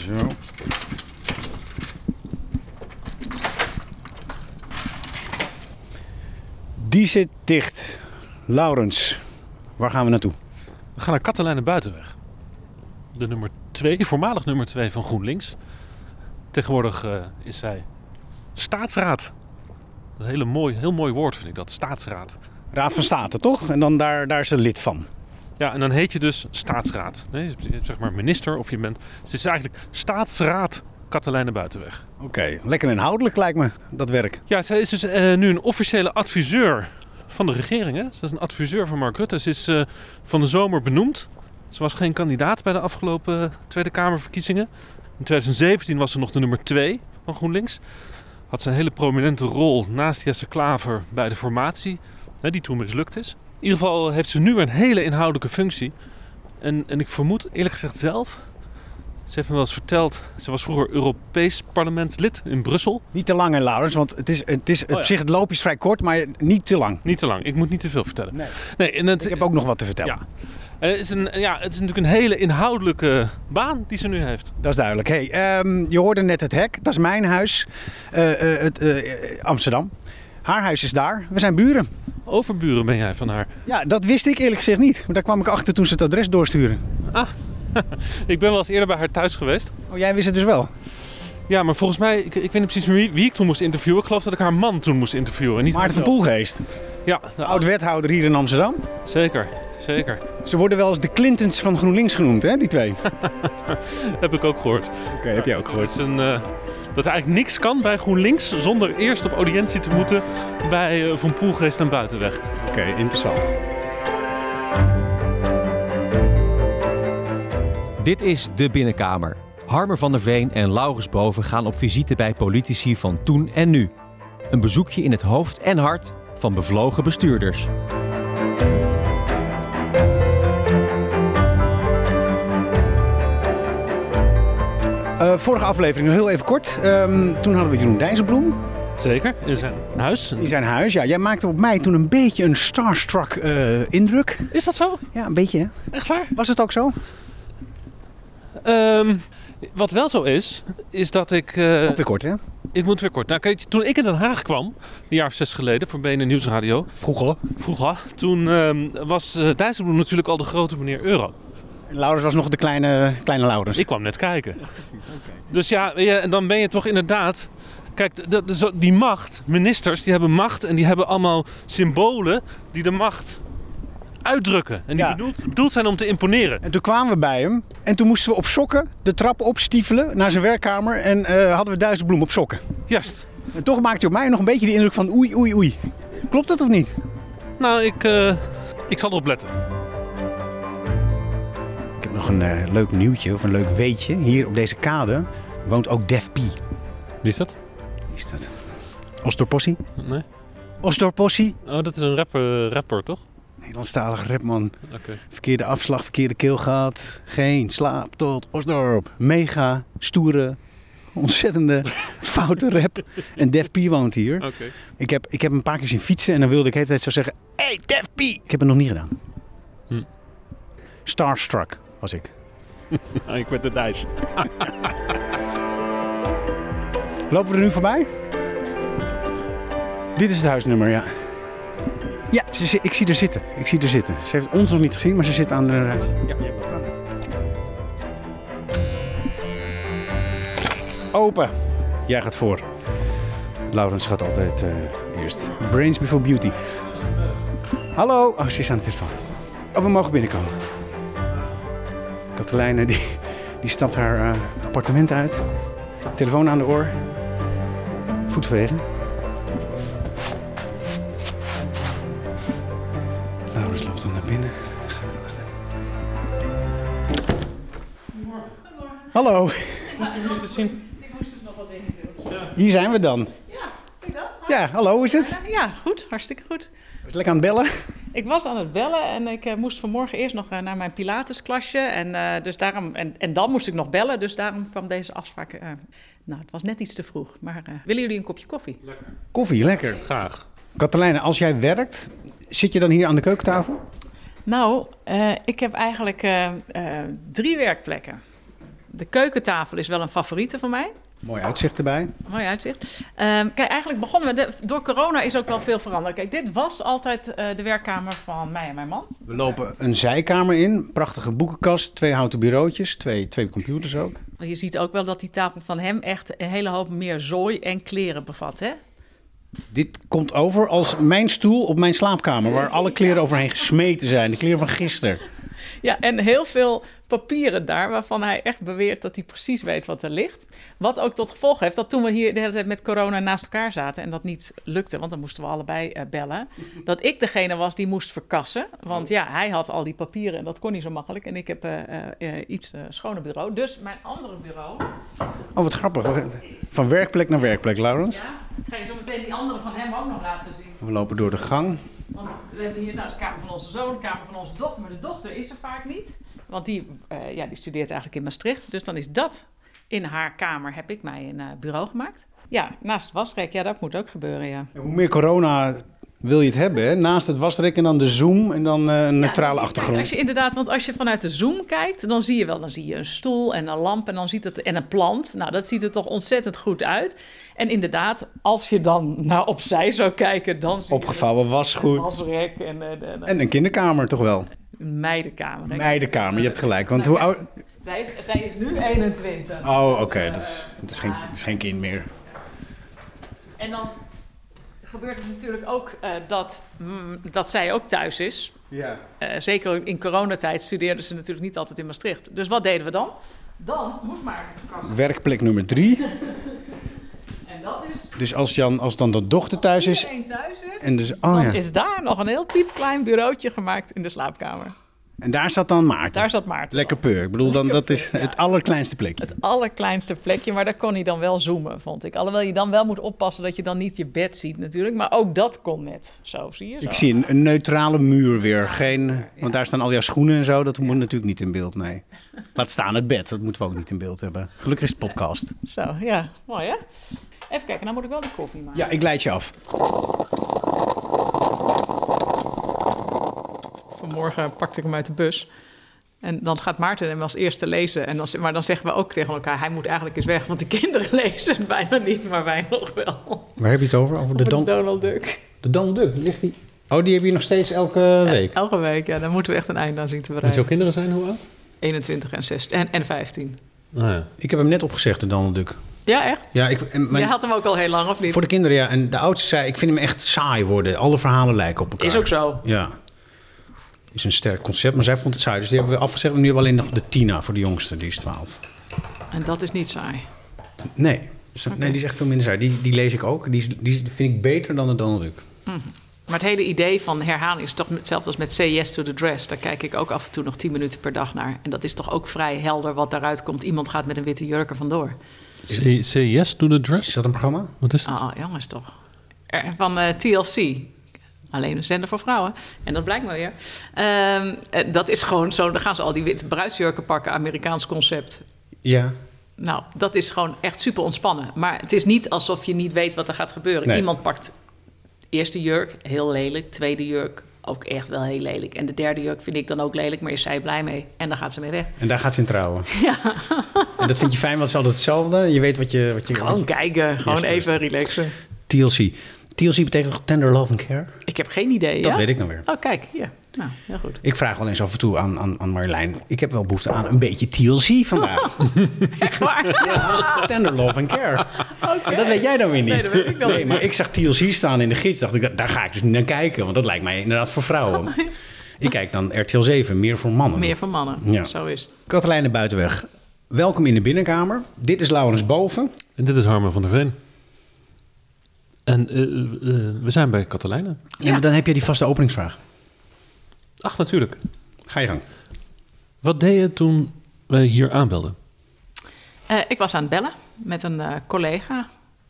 Zo. Die zit dicht. Laurens, waar gaan we naartoe? We gaan naar Katelijne Buitenweg. De nummer 2, voormalig nummer 2 van GroenLinks. Tegenwoordig uh, is zij staatsraad. Een hele mooi, heel mooi woord vind ik dat, staatsraad. Raad van State, toch? En dan daar, daar is ze lid van. Ja, en dan heet je dus staatsraad. Nee, zeg maar minister of je bent... Het is eigenlijk staatsraad Katelijne Buitenweg. Oké, lekker inhoudelijk lijkt me, dat werk. Ja, zij is dus uh, nu een officiële adviseur van de regering. Hè? Ze is een adviseur van Mark Rutte. Ze is uh, van de zomer benoemd. Ze was geen kandidaat bij de afgelopen Tweede Kamerverkiezingen. In 2017 was ze nog de nummer 2 van GroenLinks. Had ze een hele prominente rol naast Jesse Klaver bij de formatie, hè, die toen mislukt is. In ieder geval heeft ze nu een hele inhoudelijke functie. En, en ik vermoed eerlijk gezegd zelf ze heeft me wel eens verteld, ze was vroeger Europees parlementslid in Brussel. Niet te lang, hè, Laurens, want het is, het is, oh, ja. zich, het loop is vrij kort, maar niet te lang. Niet te lang, ik moet niet te veel vertellen. Nee, nee en het, ik heb ook nog wat te vertellen. Ja. Het is, een, ja, het is natuurlijk een hele inhoudelijke baan die ze nu heeft. Dat is duidelijk. Hey, um, je hoorde net het hek, dat is mijn huis, uh, uh, het, uh, Amsterdam. Haar huis is daar, we zijn buren. Overburen ben jij van haar? Ja, dat wist ik eerlijk gezegd niet. Maar daar kwam ik achter toen ze het adres doorsturen. Ah, ik ben wel eens eerder bij haar thuis geweest. Oh, jij wist het dus wel? Ja, maar volgens mij, ik, ik weet niet precies wie, wie ik toen moest interviewen. Ik geloof dat ik haar man toen moest interviewen. Niet Maarten van Poelgeest. Ja. De oud-wethouder hier in Amsterdam. Zeker, zeker. Ze worden wel eens de Clintons van GroenLinks genoemd, hè, die twee? heb ik ook gehoord. Oké, heb jij ook gehoord. Dat, is een, uh, dat er eigenlijk niks kan bij GroenLinks zonder eerst op audiëntie te moeten bij uh, Van Poelgeest en Buitenweg. Oké, okay, interessant. Dit is De Binnenkamer. Harmer van der Veen en Laurens Boven gaan op visite bij politici van toen en nu. Een bezoekje in het hoofd en hart van bevlogen bestuurders. Uh, vorige aflevering nog heel even kort. Um, toen hadden we Jeroen Dijsselbloem. Zeker, in zijn huis. In zijn huis, ja. Jij maakte op mij toen een beetje een starstruck uh, indruk. Is dat zo? Ja, een beetje. Hè? Echt waar? Was het ook zo? Um, wat wel zo is, is dat ik... Uh, moet weer kort, hè? Ik moet weer kort. Nou, kijk, toen ik in Den Haag kwam, een jaar of zes geleden, voor BNN Nieuwsradio... Vroeger? Vroeger. Toen uh, was uh, Dijsselbloem natuurlijk al de grote meneer Euro. En Laurens was nog de kleine, kleine Laurens? Ik kwam net kijken. okay. Dus ja, ja, dan ben je toch inderdaad... Kijk, de, de, die macht, ministers, die hebben macht en die hebben allemaal symbolen die de macht uitdrukken. En die ja. bedoeld, bedoeld, zijn om te imponeren. En toen kwamen we bij hem. En toen moesten we op sokken de trap opstiefelen naar zijn werkkamer. En uh, hadden we duizend bloem op sokken. Juist. En toch maakte hij op mij nog een beetje de indruk van oei, oei, oei. Klopt dat of niet? Nou, ik, uh, ik zal erop letten. Nog een uh, leuk nieuwtje of een leuk weetje. Hier op deze kade woont ook Def P. Wie is dat? Wie is dat? Osdorpossie? Nee. Osdorpossie? Oh, dat is een rapper, rapper toch? Nederlandstalige rapman. Okay. Verkeerde afslag, verkeerde keelgat. Geen slaap tot Osdorp. Mega, stoere, ontzettende, foute rap. En Def P woont hier. Okay. Ik, heb, ik heb een paar keer zien fietsen en dan wilde ik de hele tijd zo zeggen... Hey, Def P! Ik heb het nog niet gedaan. Hm. Starstruck was ik. ik ben de Dijs. Lopen we er nu voorbij? Dit is het huisnummer, ja. Ja, ze, ik zie er zitten. Ik zie er zitten. Ze heeft ons nog niet gezien, maar ze zit aan de... Ja, je hebt wat aan. Open. Jij gaat voor. Laurens gaat altijd uh, eerst. Brains before beauty. Hallo. Oh, ze is aan de telefoon. Oh, we mogen binnenkomen. Katelijne, die, die stapt haar uh, appartement uit. Telefoon aan de oor. Voet vegen. Laurens loopt dan naar binnen. Dan ga ik nog even. Hallo. Moet je te zien? Ik moest dus nog wat dingen doen. Ja. Hier zijn we dan. Ja, ik dan? Ja, hallo, hoe is het? Ja, goed. Hartstikke goed. Was je lekker aan het bellen? Ik was aan het bellen en ik uh, moest vanmorgen eerst nog uh, naar mijn Pilatesklasje. En, uh, dus daarom, en, en dan moest ik nog bellen, dus daarom kwam deze afspraak. nou, het was net iets te vroeg. Maar willen jullie een kopje koffie? Lekker. Koffie, lekker. Graag. Katelijne, als jij werkt, zit je dan hier aan de keukentafel? Nou, ik heb eigenlijk drie werkplekken. De keukentafel is wel een favoriete van mij. Mooi uitzicht erbij. Mooi uitzicht. Ehm, kijk, eigenlijk begonnen we... de- door corona is ook wel veel veranderd. Kijk, dit was altijd eh, de werkkamer van mij en mijn man. We lopen een zijkamer in. Prachtige boekenkast. Twee houten bureautjes. Twee, twee computers ook. Je ziet ook wel dat die tafel van hem echt een hele hoop meer zooi en kleren bevat, hè? Dit komt over als mijn stoel op mijn slaapkamer. Waar alle kleren overheen gesmeten zijn. De kleren van gisteren. Ja, en heel veel papieren daar waarvan hij echt beweert dat hij precies weet wat er ligt. Wat ook tot gevolg heeft dat toen we hier de hele tijd met corona naast elkaar zaten en dat niet lukte, want dan moesten we allebei eh, bellen, dat ik degene was die moest verkassen. Want ja, hij had al die papieren en dat kon niet zo makkelijk. En ik heb eh, iets schoner bureau. Dus mijn andere bureau, Oh, wat grappig. Van werkplek naar werkplek, Laurens. ja, ga je zo meteen die andere van hem ook nog laten zien. We lopen door de gang. Want we hebben hier nou de kamer van onze zoon, de kamer van onze dochter. Maar de dochter is er vaak niet. Want die, eh, ja, die studeert eigenlijk in Maastricht. Dus dan is dat in haar kamer heb ik mij een eh, bureau gemaakt. Ja, naast wasrek. Ja, dat moet ook gebeuren, ja. Hoe meer corona wil je het hebben, hè? Naast het wasrek en dan de zoom en dan eh, een neutrale Ja, achtergrond. Als je inderdaad, want als je vanuit de zoom kijkt, dan zie je wel, dan zie je een stoel en een lamp en dan ziet het en een plant. Nou, dat ziet er toch ontzettend goed uit. En inderdaad, als je dan naar opzij zou kijken, dan zie Opgevouwen wasgoed. wasrek en, eh, de, de, En een kinderkamer toch wel? een meidenkamer. denk. Meidenkamer, je hebt gelijk. Want hoe oud... Zij is, zij is nu 21. Oh, oké. Dat, is, dat, is geen, dat is geen kind meer. En dan gebeurt het natuurlijk ook eh, dat, mm, dat zij ook thuis is. Ja. Eh, zeker in coronatijd studeerde ze natuurlijk niet altijd in Maastricht. Dus wat deden we dan? Dan moest verkassen. Werkplek nummer drie. En dat is, Dus als, Jan, als dan de dochter thuis is... thuis is, En, dus, oh dan ja. is daar nog een heel piepklein bureautje gemaakt in de slaapkamer. En daar zat dan Maarten. Daar zat Maarten. Lekker peur. Ik bedoel, dan, dat is het allerkleinste plekje. Het allerkleinste plekje, maar daar kon hij dan wel zoomen, vond ik. Alhoewel je dan wel moet oppassen dat je dan niet je bed ziet natuurlijk. Maar ook dat kon net. Zo, zie je zo. Ik zie een, een neutrale muur weer. Geen, want daar staan al jouw schoenen en zo. Dat moet natuurlijk niet in beeld, nee. Laat staan het bed. Dat moeten we ook niet in beeld hebben. Gelukkig is het podcast. Zo, ja. Mooi, hè? Even kijken, dan moet ik wel de koffie maken. Ja, ik leid je af. Vanmorgen pakte ik hem uit de bus. En dan gaat Maarten hem als eerste lezen. En dan, maar dan zeggen we ook tegen elkaar... hij moet eigenlijk eens weg, want de kinderen lezen het bijna niet... maar wij nog wel. Waar heb je het over? Over de, Over Don, Donald Duck. de Donald Duck. Ligt die? Oh, die heb je nog steeds elke week? Elke week, ja. Daar moeten we echt een einde aan zien te En jouw bereiken. kinderen zijn hoe oud? 21 en, 16, en, en 15. Nou ja. Ik heb hem net opgezegd, de Donald Duck. Ja, echt? Ja, ik, en mijn- Jij had hem ook al heel lang, of niet? voor de kinderen, ja. En de oudste zei, ik vind hem echt saai worden. Alle verhalen lijken op elkaar. Is ook zo. Ja. Is een sterk concept, maar zij vond het saai. Dus die hebben we afgezegd. En nu hebben we alleen nog de Tina voor de jongste, die is 12. En dat is niet saai. Nee, dus- nee die is echt veel minder saai. Die, die lees ik ook. Die, is- die vind ik beter dan de Donald Duck. Maar het hele idee van herhaling is toch hetzelfde als met Say Yes to the Dress. Daar kijk ik ook af en toe nog 10 minuten per dag naar. En dat is toch ook vrij helder wat daaruit komt. Iemand gaat met een witte jurk er vandoor. Say, say yes to the Is dress? dat een programma? Wat is dat? Ah, jongens toch. Er- Van eh, TLC. Alleen een zender voor vrouwen. En dat blijkt maar weer. Ehm, eh, dat is gewoon zo. Dan gaan ze al die witte bruidsjurken pakken. Amerikaans concept. Ja. Nou, dat is gewoon echt super ontspannen. Maar het is niet alsof je niet weet wat er gaat gebeuren. Nee. Iemand pakt eerste jurk, heel lelijk. Tweede jurk, ook echt wel heel lelijk. En de derde jurk vind ik dan ook lelijk, maar is zij blij mee. En dan gaat ze mee weg. En daar gaat ze in trouwen. Ja. En dat vind je fijn, want het is altijd hetzelfde. Je weet wat je... Wat je, wat Gewoon je- kijken, gewoon even relaxen. TLC. TLC betekent Tender Love and Care? Ik heb geen idee, Dat ja? weet ik dan weer. Oh, kijk, hier. Nou, heel goed. Ik vraag wel eens af en toe aan, aan, aan Marjolein. Ik heb wel behoefte aan een beetje TLC vandaag. Echt waar? Tender Love and Care. Dat weet jij dan weer niet. Nee, dat weet ik dan Nee, niet. maar ik zag TLC staan in de gids. Dacht ik, daar ga ik dus niet naar kijken. Want dat lijkt mij inderdaad voor vrouwen. Ik kijk dan RTL 7, meer voor mannen. Meer van mannen. Ja. Zo is. Katelijne Buitenweg, welkom in de binnenkamer. Dit is Laurens Boven. En dit is Harmen van der Veen. En eh, eh, we zijn bij Katelijne. Ja. maar dan heb je die vaste openingsvraag. Ach, natuurlijk. Ga je gang. Wat deed je toen wij hier aanbelden? Eh, ik was aan het bellen met een eh, collega.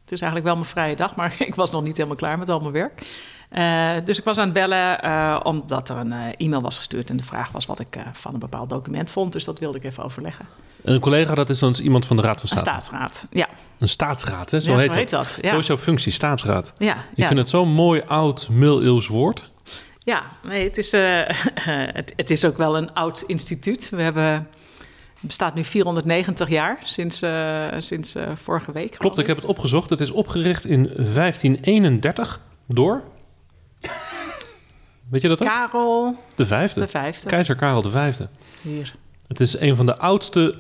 Het is eigenlijk wel mijn vrije dag, maar ik was nog niet helemaal klaar met al mijn werk. Eh, dus ik was aan het bellen eh, omdat er een eh, e-mail was gestuurd en de vraag was wat ik van een bepaald document vond. Dus dat wilde ik even overleggen. En een collega, dat is dan iemand van de Raad van Een State. staatsraad. Ja, Een staatsraad, hè? Zo, Ja, heet, zo heet dat. dat, ja. Zo is jouw functie, staatsraad. ja, Ik ja. vind het zo'n mooi oud middeleeuws woord. Ja, nee, het, is, het, het is ook wel een oud instituut. We hebben bestaat nu 490 jaar sinds, sinds vorige week. Klopt, ik heb het opgezocht. Het is opgericht in 1531 door. Weet je dat ook? Karel de Vijfde. de Vijfde. Keizer Karel de Vijfde. Hier. Het is een van de oudste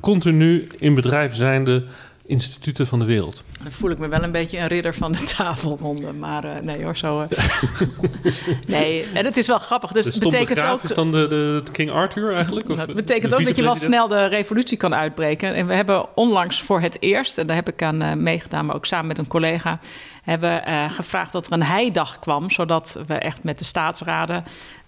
continu in bedrijf zijnde instituten van de wereld. Dan voel ik me wel een beetje een ridder van de tafelronde. Maar uh, nee hoor, zo... Uh... nee, en het is wel grappig. Dus de betekent ook... is dan de, de, King Arthur eigenlijk? Of dat betekent ook dat je wel snel de revolutie kan uitbreken. En we hebben onlangs voor het eerst... en daar heb ik aan uh, meegedaan, maar ook samen met een collega... hebben uh, gevraagd dat er een heidag kwam... zodat we echt met de staatsraden...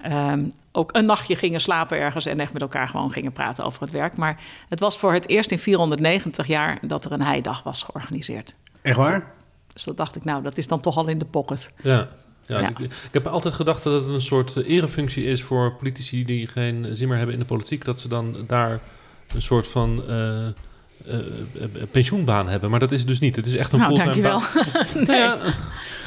Um, ook een nachtje gingen slapen ergens en echt met elkaar gewoon gingen praten over het werk. Maar het was voor het eerst in 490 jaar dat er een heidag was georganiseerd. Echt waar? Dus dat dacht ik, nou, dat is dan toch al in de pocket. Ja. Ja, ja. Ik, ik, heb altijd gedacht dat het een soort erefunctie is voor politici die geen zin meer hebben in de politiek. Dat ze dan daar een soort van uh, uh, pensioenbaan hebben. Maar dat is het dus niet. Het is echt een nou, fulltime baan. nee. ja.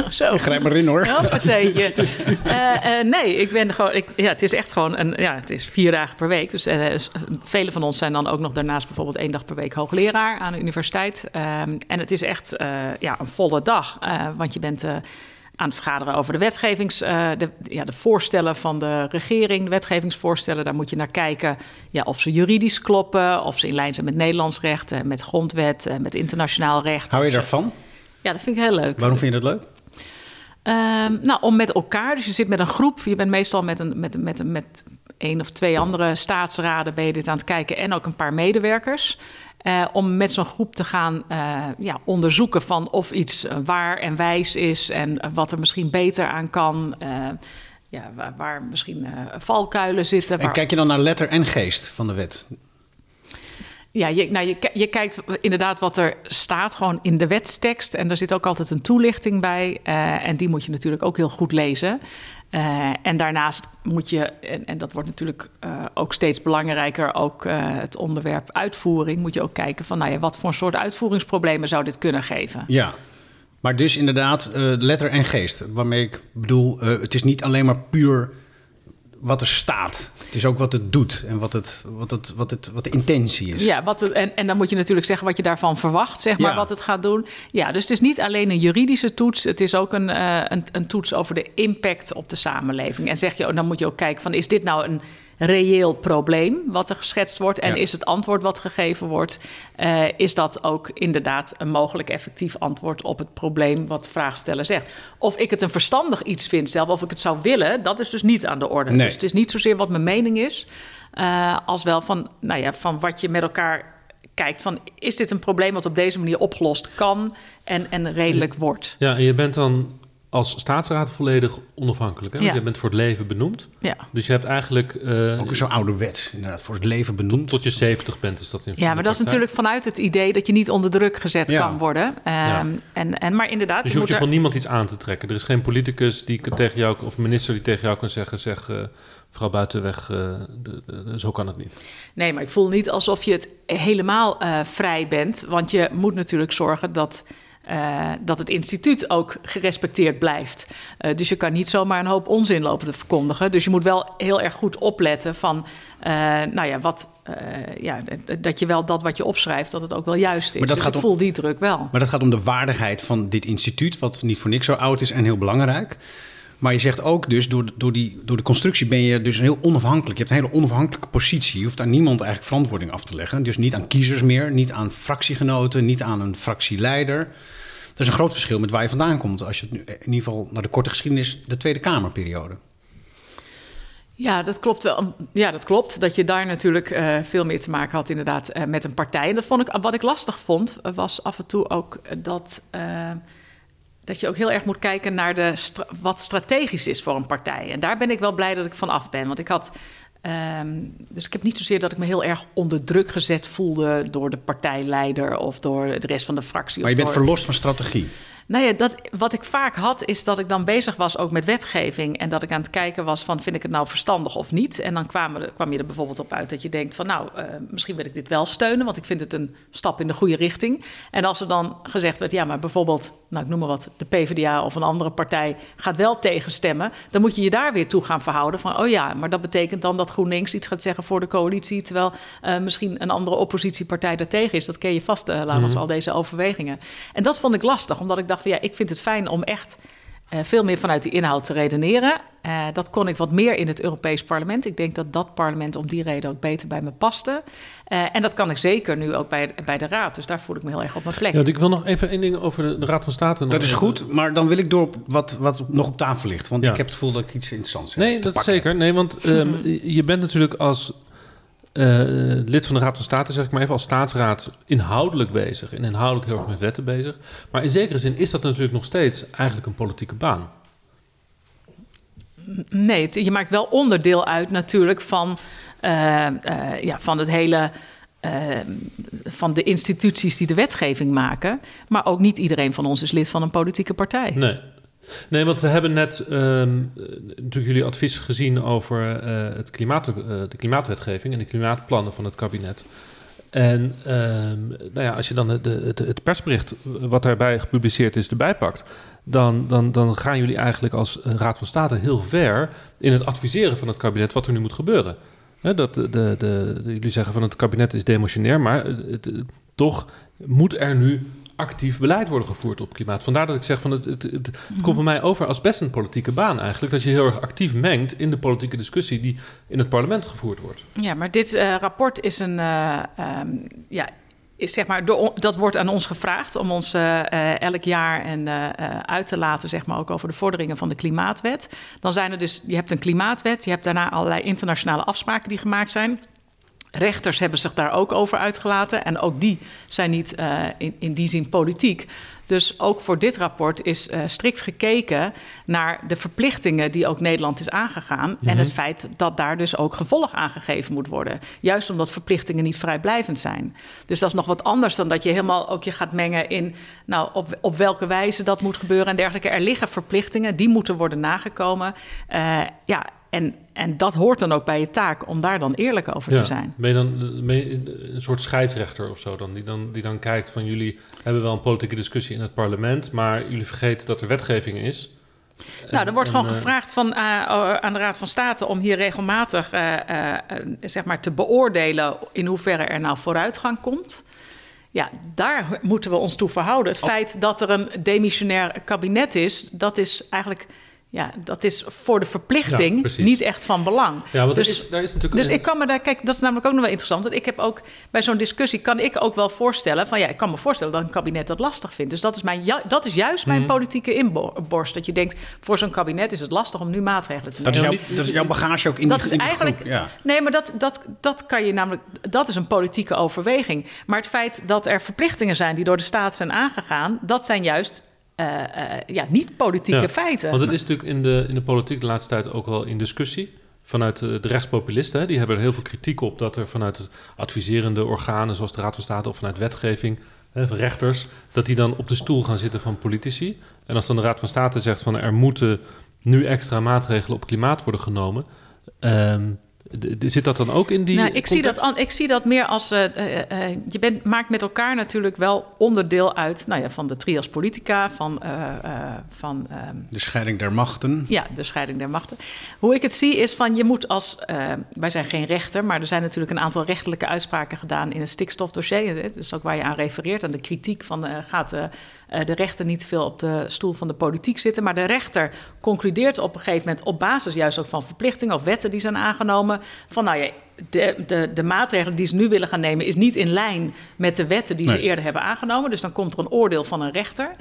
Zo. Ik grijp maar in hoor. Hoppateetje. uh, uh, nee, ik ben gewoon. Ik, ja, het is echt gewoon een. Ja, het is vier dagen per week. Dus uh, vele van ons zijn dan ook nog daarnaast bijvoorbeeld één dag per week hoogleraar aan de universiteit. Ehm, en het is echt ja, een volle dag. want je bent aan het vergaderen over de wetgevings, uh, de, ja, de voorstellen van de regering, de wetgevingsvoorstellen. Daar moet je naar kijken ja, of ze juridisch kloppen, of ze in lijn zijn met Nederlands recht, uh, met grondwet, uh, met internationaal recht. Hou je daarvan? Ja, dat vind ik heel leuk. Waarom vind je dat leuk? Um, nou, om met elkaar, dus je zit met een groep, je bent meestal met een, met, met, met één of twee andere staatsraden ben je dit aan het kijken en ook een paar medewerkers. Uh, om met zo'n groep te gaan uh, ja, onderzoeken van of iets waar en wijs is en wat er misschien beter aan kan. Uh, ja, waar, waar misschien valkuilen zitten. En kijk je dan naar letter en geest van de wet? Ja, je, nou, je, je kijkt inderdaad wat er staat gewoon in de wetstekst. En daar zit ook altijd een toelichting bij. En die moet je natuurlijk ook heel goed lezen. Uh, en daarnaast moet je, en, en dat wordt natuurlijk uh, ook steeds belangrijker, ook het onderwerp uitvoering, moet je ook kijken van, nou ja, wat voor een soort uitvoeringsproblemen zou dit kunnen geven? Ja. Maar dus inderdaad, letter en geest. Waarmee ik bedoel, het is niet alleen maar puur wat er staat. Het is ook wat het doet en wat, het, wat, het, wat, het, wat de intentie is. Ja, wat het, en, en dan moet je natuurlijk zeggen wat je daarvan verwacht, zeg maar, Ja. wat het gaat doen. Ja, dus het is niet alleen een juridische toets, het is ook een, eh, een, een toets over de impact op de samenleving. En zeg je, oh, dan moet je ook kijken van, is dit nou een reëel probleem wat er geschetst wordt? En Ja. is het antwoord wat gegeven wordt, eh, is dat ook inderdaad een mogelijk effectief antwoord op het probleem wat de vraagsteller zegt? Of ik het een verstandig iets vind zelf, of ik het zou willen, dat is dus niet aan de orde. Nee. Dus het is niet zozeer wat mijn mening is, eh, als wel van, nou ja, van wat je met elkaar kijkt van is dit een probleem wat op deze manier opgelost kan en, en redelijk wordt. Ja, en je bent dan als staatsraad volledig onafhankelijk. Hè? Want Ja. je bent voor het leven benoemd. Ja. Dus je hebt eigenlijk... eh, Ook zo ouderwets, inderdaad, voor het leven benoemd. tot je 70 bent is dat in Ja, maar dat is natuurlijk vanuit het idee dat je niet onder druk gezet Ja. kan worden. Ehm, Ja. en, en, maar inderdaad, Dus je hoeft je moet van niemand iets aan te trekken. Er is geen politicus die kan tegen jou, of minister die tegen jou kan zeggen: zeg, eh, mevrouw Buitenweg, eh, de- de- de- zo kan het niet. Nee, maar ik voel niet alsof je het helemaal eh, vrij bent. Want je moet natuurlijk zorgen dat, eh, dat het instituut ook gerespecteerd blijft. Eh, dus je kan niet zomaar een hoop onzin lopen te verkondigen. Dus je moet wel heel erg goed opletten van, eh, nou ja, wat, ja, dat je wel dat wat je opschrijft, dat het ook wel juist is. Maar dat dus gaat ik om- voel die druk wel. Maar dat gaat om de waardigheid van dit instituut, wat niet voor niks zo oud is en heel belangrijk. Maar je zegt ook dus, door, door, die, door de constructie ben je dus heel onafhankelijk. Je hebt een hele onafhankelijke positie. Je hoeft aan niemand eigenlijk verantwoording af te leggen. Dus niet aan kiezers meer, niet aan fractiegenoten, niet aan een fractieleider. Dat is een groot verschil met waar je vandaan komt. Als je het nu, in ieder geval naar de korte geschiedenis, de Tweede Kamerperiode. Ja, dat klopt wel. Ja, dat klopt. Dat je daar natuurlijk eh, veel meer te maken had, inderdaad, eh, met een partij. En dat vond ik, wat ik lastig vond, eh, was af en toe ook eh, dat, eh, dat je ook heel erg moet kijken naar de stra- wat strategisch is voor een partij. En daar ben ik wel blij dat ik van af ben. Want ik had. ehm, dus ik heb niet zozeer dat ik me heel erg onder druk gezet voelde door de partijleider of door de rest van de fractie. Maar je bent door- verlost van strategie. Nou ja, dat, wat ik vaak had, is dat ik dan bezig was ook met wetgeving. En dat ik aan het kijken was van, vind ik het nou verstandig of niet? En dan kwam, er, kwam je er bijvoorbeeld op uit dat je denkt van... nou, uh, misschien wil ik dit wel steunen, want ik vind het een stap in de goede richting. En als er dan gezegd werd, ja, maar bijvoorbeeld, nou, ik noem maar wat... de PvdA of een andere partij gaat wel tegenstemmen... dan moet je je daar weer toe gaan verhouden van... oh ja, maar dat betekent dan dat GroenLinks iets gaat zeggen voor de coalitie... terwijl uh, misschien een andere oppositiepartij daartegen is. Dat ken je vast, uh, Laurens, mm -hmm. al deze overwegingen. En dat vond ik lastig, omdat ik dacht van ja, ik vind het fijn om echt uh, veel meer vanuit die inhoud te redeneren. Uh, dat kon ik wat meer in het Europees Parlement. Ik denk dat dat parlement om die reden ook beter bij me paste. Uh, en dat kan ik zeker nu ook bij, bij de Raad. Dus daar voel ik me heel erg op mijn plek. Ja, ik wil nog even één ding over de, de Raad van State. Dat is goed, maar dan wil ik door op wat, wat nog op tafel ligt. Want ja. ik heb het gevoel dat ik iets interessants heb. Nee, dat is zeker. Nee, want um, je bent natuurlijk als uh, lid van de Raad van State, zeg ik maar even, als staatsraad inhoudelijk bezig. En inhoudelijk heel erg met wetten bezig. Maar in zekere zin is dat natuurlijk nog steeds eigenlijk een politieke baan. Nee, het, je maakt wel onderdeel uit natuurlijk van, uh, uh, ja, van het hele. van de instituties die de wetgeving maken. Maar ook niet iedereen van ons is lid van een politieke partij. Nee, Nee, want we hebben net um, natuurlijk jullie advies gezien over uh, het klimaat, uh, de klimaatwetgeving en de klimaatplannen van het kabinet. En um, nou ja, als je dan de, het persbericht wat daarbij gepubliceerd is erbij pakt, dan, dan, dan gaan jullie eigenlijk als Raad van State heel ver in het adviseren van het kabinet wat er nu moet gebeuren. Dat de, de, de, jullie zeggen van het kabinet is demotionair, maar het, toch moet er nu actief beleid worden gevoerd op klimaat. Vandaar dat ik zeg van het, het, het, het mm-hmm. komt bij mij over als best een politieke baan eigenlijk. Dat je heel erg actief mengt in de politieke discussie die in het parlement gevoerd wordt. Ja, maar dit uh, rapport is een. Uh, um, ja, is zeg maar, door, dat wordt aan ons gevraagd om ons uh, elk jaar en, uit te laten, zeg maar, ook over de vorderingen van de klimaatwet. Dan zijn er dus, je hebt een klimaatwet, je hebt daarna allerlei internationale afspraken die gemaakt zijn. Rechters hebben zich daar ook over uitgelaten. En ook die zijn niet uh, in, in die zin politiek. Dus ook voor dit rapport is uh, strikt gekeken naar de verplichtingen die ook Nederland is aangegaan. En het feit dat daar dus ook gevolg aangegeven moet worden. Juist omdat verplichtingen niet vrijblijvend zijn. Dus dat is nog wat anders dan dat je helemaal ook je gaat mengen in nou, op, op welke wijze dat moet gebeuren en dergelijke. Er liggen verplichtingen, die moeten worden nagekomen. Uh, ja, en, en dat hoort dan ook bij je taak om daar dan eerlijk over ja. te zijn. Ben je dan ben je een soort scheidsrechter of zo dan die, dan, die dan kijkt van jullie hebben wel een politieke discussie in het parlement, maar jullie vergeten dat er wetgeving is. Nou, er wordt en, gewoon uh, gevraagd van, uh, aan de Raad van State om hier regelmatig uh, zeg maar te beoordelen in hoeverre er nou vooruitgang komt. Ja, daar moeten we ons toe verhouden. Het oh. feit dat er een demissionair kabinet is, dat is eigenlijk ja, dat is voor de verplichting ja, niet echt van belang. Ja, want dus, er is, daar is natuurlijk dus ik kan me daar, kijk, dat is namelijk ook nog wel interessant. Want ik heb ook bij zo'n discussie kan ik ook wel voorstellen van ja, ik kan me voorstellen dat een kabinet dat lastig vindt. Dus dat is, mijn, dat is juist mijn mm. politieke inborst. Dat je denkt, voor zo'n kabinet is het lastig om nu maatregelen te nemen. Dat is jouw, dat is jouw bagage ook in dat die, is eigenlijk, groep, ja. Nee, maar dat, dat, dat kan je namelijk, dat is een politieke overweging. Maar het feit dat er verplichtingen zijn die door de staat zijn aangegaan, dat zijn juist ja, niet politieke ja, feiten. Want het is natuurlijk in de, in de politiek de laatste tijd ook wel in discussie. Vanuit de, rechtspopulisten, die hebben er heel veel kritiek op dat er vanuit adviserende organen, zoals de Raad van State of vanuit wetgeving, rechters, dat die dan op de stoel gaan zitten van politici. En als dan de Raad van State zegt van er moeten nu extra maatregelen op klimaat worden genomen. Um, Zit dat dan ook in die. Nou, ik, zie dat, ik zie dat meer als. Uh, uh, je bent, maakt met elkaar natuurlijk wel onderdeel uit nou ja, van de trias politica. Van, uh, van, de scheiding der machten. Ja, de scheiding der machten. Hoe ik het zie is van je moet als. wij zijn geen rechter, maar er zijn natuurlijk een aantal rechtelijke uitspraken gedaan in het stikstofdossier. Dus ook waar je aan refereert, aan de kritiek van. gaat uh, de rechter niet veel op de stoel van de politiek zitten. Maar de rechter concludeert op een gegeven moment op basis juist ook van verplichtingen of wetten die zijn aangenomen. Van nou ja, de, de, de maatregelen die ze nu willen gaan nemen is niet in lijn met de wetten die nee. ze eerder hebben aangenomen. Dus dan komt er een oordeel van een rechter.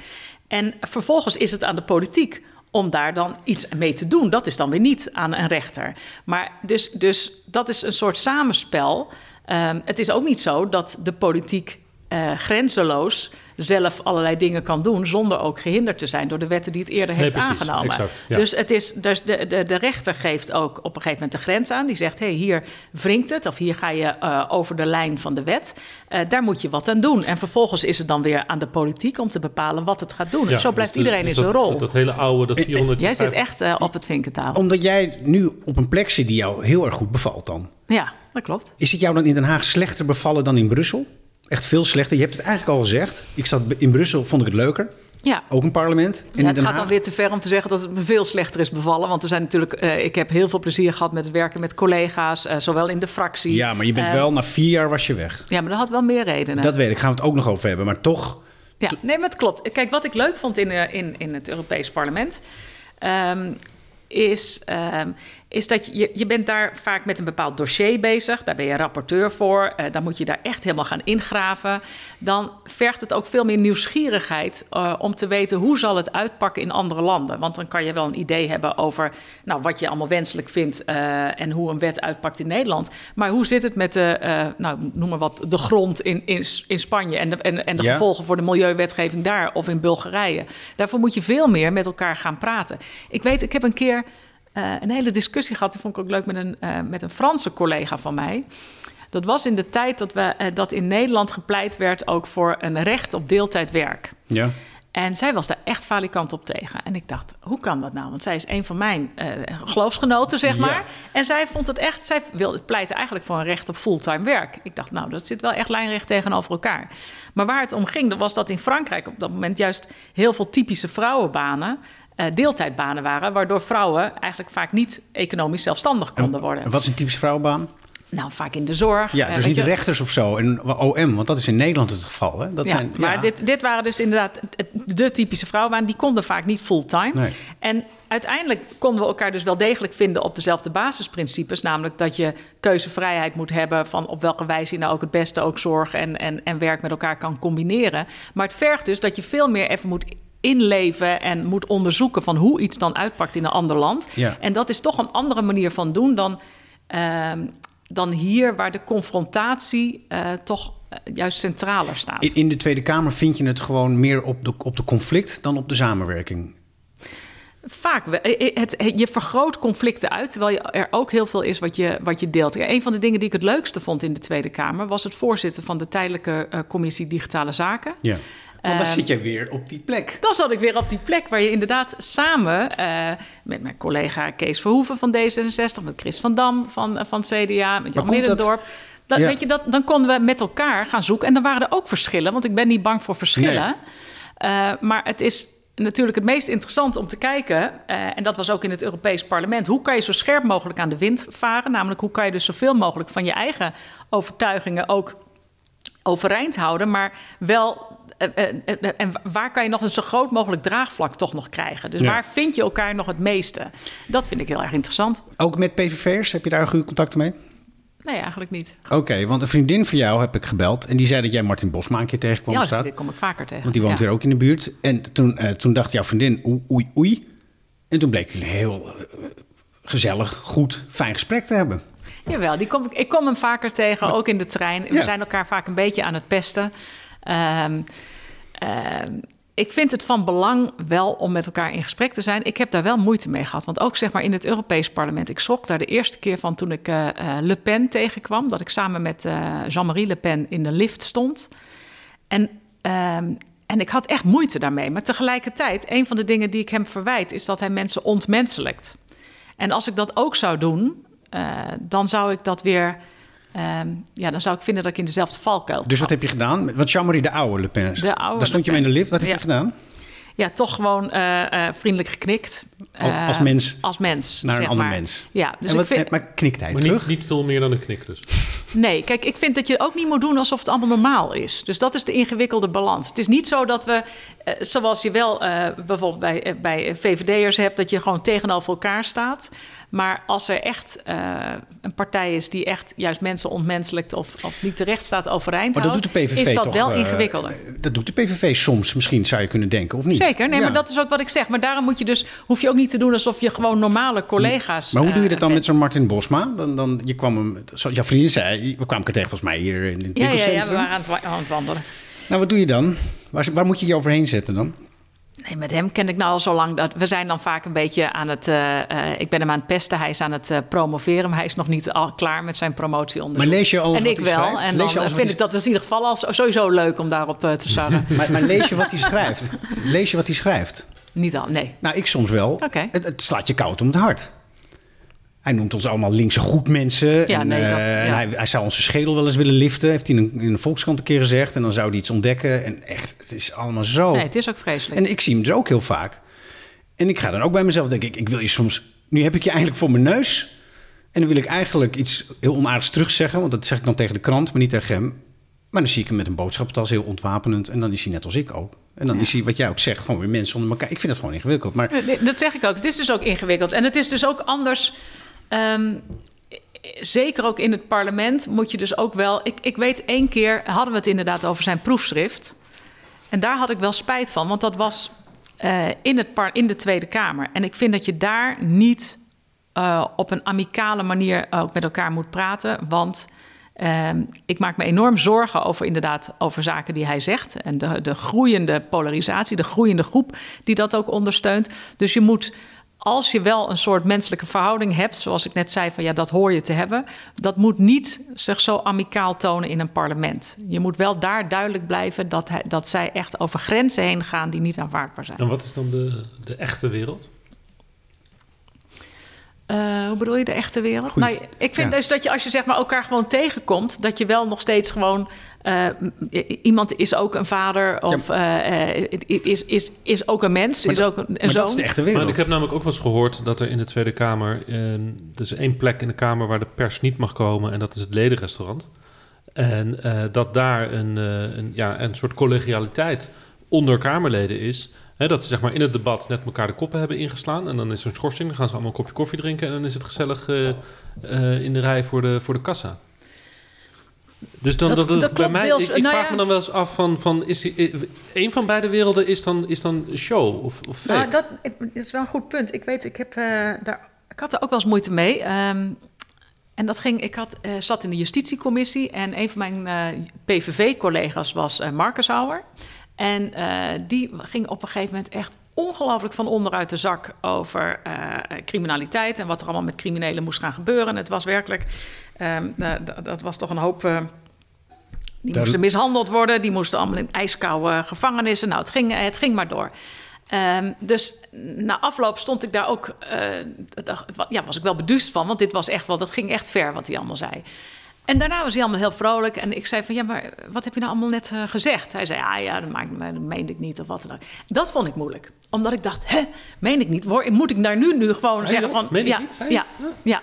En vervolgens is het aan de politiek om daar dan iets mee te doen. Dat is dan weer niet aan een rechter. Maar dus, dus dat is een soort samenspel. Um, het is ook niet zo dat de politiek uh, grenzeloos zelf allerlei dingen kan doen zonder ook gehinderd te zijn door de wetten die het eerder heeft Nee, precies, aangenomen. exact, ja. Dus, het is, dus de, de, de rechter geeft ook op een gegeven moment de grens aan. Die zegt, hé, hey, hier wringt het of hier ga je eh, over de lijn van de wet. Eh, daar moet je wat aan doen. En vervolgens is het dan weer aan de politiek om te bepalen wat het gaat doen. Ja, Zo blijft dus de- iedereen dus in zijn dat- rol. Dat, dat hele oude, dat 400... Jij zit echt eh, op het vinkentaal. Omdat jij nu op een plek zit die jou heel erg goed bevalt dan. Ja, dat klopt. Is het jou dan in Den Haag slechter bevallen dan in Brussel? Echt veel slechter. Je hebt het eigenlijk al gezegd. Ik zat in Brussel, vond ik het leuker. Ja. Ook een parlement. En Ja, het Den gaat dan weer te ver om te zeggen dat het me veel slechter is bevallen. Want er zijn natuurlijk, eh, ik heb heel veel plezier gehad met werken met collega's, eh, zowel in de fractie. Ja, maar je bent eh, wel, na vier jaar was je weg. Ja, maar dat had wel meer redenen. Dat weet ik, gaan we het ook nog over hebben. Maar toch, Ja, nee, maar het klopt. Kijk, wat ik leuk vond in, in, in het Europees Parlement. ehm, is, ehm, is dat je, je bent daar vaak met een bepaald dossier bezig. Daar ben je rapporteur voor. eh, dan moet je daar echt helemaal gaan ingraven. Dan vergt het ook veel meer nieuwsgierigheid eh, om te weten hoe zal het uitpakken in andere landen. Want dan kan je wel een idee hebben over nou, wat je allemaal wenselijk vindt eh, en hoe een wet uitpakt in Nederland. Maar hoe zit het met de, nou, noem maar wat, de grond in, in, in Spanje en de, en, en de Ja. gevolgen voor de milieuwetgeving daar of in Bulgarije. Daarvoor moet je veel meer met elkaar gaan praten. Ik weet, ik heb een keer eh, een hele discussie gehad, die vond ik ook leuk met een, eh, met een Franse collega van mij. Dat was in de tijd dat, we, eh, dat in Nederland gepleit werd ook voor een recht op deeltijdwerk. ja. En zij was daar echt falikant op tegen. En ik dacht, hoe kan dat nou? Want zij is een van mijn geloofsgenoten, zeg Ja. maar. En zij vond het echt, zij wilde pleitte eigenlijk voor een recht op fulltime werk. Ik dacht, nou, dat zit wel echt lijnrecht tegenover elkaar. Maar waar het om ging, dat was dat in Frankrijk op dat moment juist heel veel typische vrouwenbanen. Eh, deeltijdbanen waren, waardoor vrouwen eigenlijk vaak niet economisch zelfstandig konden worden. En wat is een typische vrouwenbaan? Nou, vaak in de zorg. Ja, eh, dus niet je- rechters of zo. En OM, want dat is in Nederland het geval. Hè? Dat ja, zijn, maar ja. Dit, dit waren dus inderdaad de typische vrouwenbaan. Die konden vaak niet fulltime. Nee. En uiteindelijk konden we elkaar dus wel degelijk vinden op dezelfde basisprincipes. Namelijk dat je keuzevrijheid moet hebben van op welke wijze je nou ook het beste ook zorg en, en, en werk met elkaar kan combineren. Maar het vergt dus dat je veel meer even moet inleven en moet onderzoeken van hoe iets dan uitpakt in een ander land. Ja. En dat is toch een andere manier van doen dan, ehm, dan hier waar de confrontatie eh, toch eh, juist centraler staat. In, de Tweede Kamer vind je het gewoon meer op de, op de conflict dan op de samenwerking. Vaak. Eh, Het, het- je vergroot conflicten uit, terwijl je, er ook heel veel is wat je, wat je deelt. Een van de dingen die ik het leukste vond in de Tweede Kamer... was het voorzitten van de tijdelijke commissie Digitale Zaken. Ja. Want dan Ehm, zit jij weer op die plek. Dan zat ik weer op die plek waar je inderdaad samen eh, met mijn collega Kees Verhoeven van D66, met Chris van Dam van, eh, van CDA, met Jan dat- Middendorp. Dan, Ja. weet je, dat, dan konden we met elkaar gaan zoeken. En dan waren er ook verschillen, want ik ben niet bang voor verschillen. Nee. Eh, maar het is natuurlijk het meest interessant om te kijken, eh, en dat was ook in het Europees Parlement, hoe kan je zo scherp mogelijk aan de wind varen? Namelijk, hoe kan je dus zoveel mogelijk van je eigen overtuigingen ook overeind houden, maar wel. Eh, eh, eh, En waar kan je nog een zo groot mogelijk draagvlak toch nog krijgen? Dus Ja. waar vind je elkaar nog het meeste? Dat vind ik heel erg interessant. Ook met PVV'ers, heb je daar goede contacten mee? Nee, eigenlijk niet. Oké, want een vriendin van jou heb ik gebeld. En die zei dat jij Martin Bosma een keer tegenkwam Ja, dit kom ik vaker tegen. Want die woont Ja. hier ook in de buurt. En toen, toen dacht jouw vriendin, oei, oei, oei. En toen bleek jullie een heel gezellig, goed, fijn gesprek te hebben. Jawel, die kom ik, ik kom hem vaker tegen, ook in de trein. We Ja. zijn elkaar vaak een beetje aan het pesten. Ehm, ik vind het van belang wel om met elkaar in gesprek te zijn. Ik heb daar wel moeite mee gehad. Want ook zeg maar in het Europees Parlement. Ik schrok daar de eerste keer van toen ik eh, eh, Le Pen tegenkwam. Dat ik samen met eh, Jean-Marie Le Pen in de lift stond. En, ehm, en ik had echt moeite daarmee. Maar tegelijkertijd, een van de dingen die ik hem verwijt... is dat hij mensen ontmenselijkt. En als ik dat ook zou doen, dan zou ik dat weer... ehm, ja, dan zou ik vinden dat ik in dezelfde valkuil Dus wat heb je gedaan? Want Jean-Marie de Oude Le Pen. De oude Daar stond je mee in de lift. Wat heb Ja. je gedaan? Ja, toch gewoon eh, eh, vriendelijk geknikt. Al- Eh, als mens? Als mens. Naar een zeg ander maar. mens. Ja, dus en wat, ik vind... Maar knikt hij Maar terug? niet, niet veel meer dan een knik dus. Nee, kijk, ik vind dat je ook niet moet doen alsof het allemaal normaal is. Dus dat is de ingewikkelde balans. Het is niet zo dat we, eh, zoals je wel eh, bijvoorbeeld bij, bij VVD'ers hebt, dat je gewoon tegenover elkaar staat. Maar als er echt eh, een partij is die echt juist mensen ontmenselijkt of, of niet terecht staat overeind Maar dat doet de PVV is dat toch, wel eh, ingewikkelder. dat doet de PVV soms, misschien zou je kunnen denken, of niet? Zeker, nee, Ja. maar dat is ook wat ik zeg. Maar daarom moet je dus, hoef je ook niet te doen alsof je gewoon normale collega's. Maar hoe doe je eh, dat dan met zo'n Martin Bosma? Dan, dan, je kwam hem, zoals jouw vriendin zei, we kwamen elkaar tegen volgens mij hier in het Ja, ja, ja, we winkelcentrum. waren aan het, aan het wandelen. Nou, wat doe je dan? Waar, waar moet je je overheen zetten dan? Nee, met hem ken ik nou al zo lang. Dat, we zijn dan vaak een beetje aan het. Uh, uh, ik ben hem aan het pesten. Hij is aan het uh, promoveren. Maar hij is nog niet al klaar met zijn promotieonderzoek. Maar lees je al En wat ik hij wel. schrijft? En Lees dan je vind ik dat is in ieder geval al sowieso leuk om daarop te sarren. maar, maar lees je wat hij schrijft? Lees je wat hij schrijft? niet al, nee. Nou, ik soms wel. Het, het slaat je koud om het hart. Hij noemt ons allemaal linkse goedmensen. Ja, en, nee, dat- eh, en hij, hij zou onze schedel wel eens willen liften. Heeft hij in een, in een Volkskrant een keer gezegd. En dan zou hij iets ontdekken. En echt, het is allemaal zo. Nee, het is ook vreselijk. En ik zie hem dus ook heel vaak. En ik ga dan ook bij mezelf denken, ik, ik wil je soms... Nu heb ik je eigenlijk voor mijn neus. En dan wil ik eigenlijk iets heel onaardigs terugzeggen. Want dat zeg ik dan tegen de krant, maar niet tegen hem. Maar dan zie ik hem met een boodschappentas heel ontwapenend. En dan is hij net als ik ook. En dan is hij, wat jij ook zegt, gewoon weer mensen onder elkaar. Ik vind het gewoon ingewikkeld. Maar Dat zeg ik ook. Het is dus ook ingewikkeld. En het is dus ook anders. Ehm, zeker ook in het parlement moet je dus ook wel. Ik, ik weet één keer hadden we het inderdaad over zijn proefschrift. En daar had ik wel spijt van, want dat was eh, in, het in de Tweede Kamer. En ik vind dat je daar niet eh, op een amicale manier ook met elkaar moet praten. Want ehm, ik maak me enorm zorgen over inderdaad over zaken die hij zegt. En de, de groeiende polarisatie, de groeiende groep die dat ook ondersteunt. Dus je moet, als je wel een soort menselijke verhouding hebt, zoals ik net zei, van ja, dat hoor je te hebben. Dat moet niet zich zo amicaal tonen in een parlement. Je moet wel daar duidelijk blijven dat, hij, dat zij echt over grenzen heen gaan die niet aanvaardbaar zijn. En wat is dan de, de echte wereld? Eh, hoe bedoel je de echte wereld? Goeie- nou, ik vind ja. dus dat je als je zeg maar elkaar gewoon tegenkomt, dat je wel nog steeds gewoon eh, iemand is ook een vader of eh, eh, is, is, is ook een mens, Maar is ook een, een Maar zoon. dat is de echte Maar wereld. ik heb namelijk ook wel eens gehoord dat er in de Tweede Kamer... eh, er is één plek in de Kamer waar de pers niet mag komen... en dat is het ledenrestaurant. En eh, dat daar een, eh, een, ja, een soort collegialiteit onder Kamerleden is... Hè, dat ze zeg maar in het debat net elkaar de koppen hebben ingeslaan... en dan is er een schorsing, dan gaan ze allemaal een kopje koffie drinken... en dan is het gezellig eh, eh, in de rij voor de, voor de kassa. Dus dan, Dat- dat, bij mij, deels. ik, ik Nou vraag ja. me dan wel eens af van, van is die, eh, een van beide werelden is dan, is dan show of, of fake? Nou, dat is wel een goed punt. Ik weet, ik heb eh, daar, ik had er ook wel eens moeite mee. Ehm, en dat ging, ik had, eh, zat in de justitiecommissie en een van mijn PVV-collega's was Marcus Hauer. En die ging op een gegeven moment echt ongelooflijk van onderuit de zak over eh, criminaliteit en wat er allemaal met criminelen moest gaan gebeuren. Het was werkelijk, ehm, d- dat was toch een hoop. eh, die Daar- moesten mishandeld worden, die moesten allemaal in ijskoude gevangenissen. Nou, het ging, het ging maar door. Ehm, dus na afloop stond ik daar ook, eh, ja, was ik wel beduust van, want dit was echt wel, dat ging echt ver wat hij allemaal zei. En daarna was hij allemaal heel vrolijk en ik zei van, ja, maar wat heb je nou allemaal net eh, gezegd? Hij zei, ah ja, dat, maakt, me- dat meende ik niet of wat dan ook. Dat vond ik moeilijk, omdat ik dacht, hè, meen ik niet? Word- Moet ik daar nu, nu gewoon Zei zeggen van, Meen ik ja, niet? Zei ja, ja.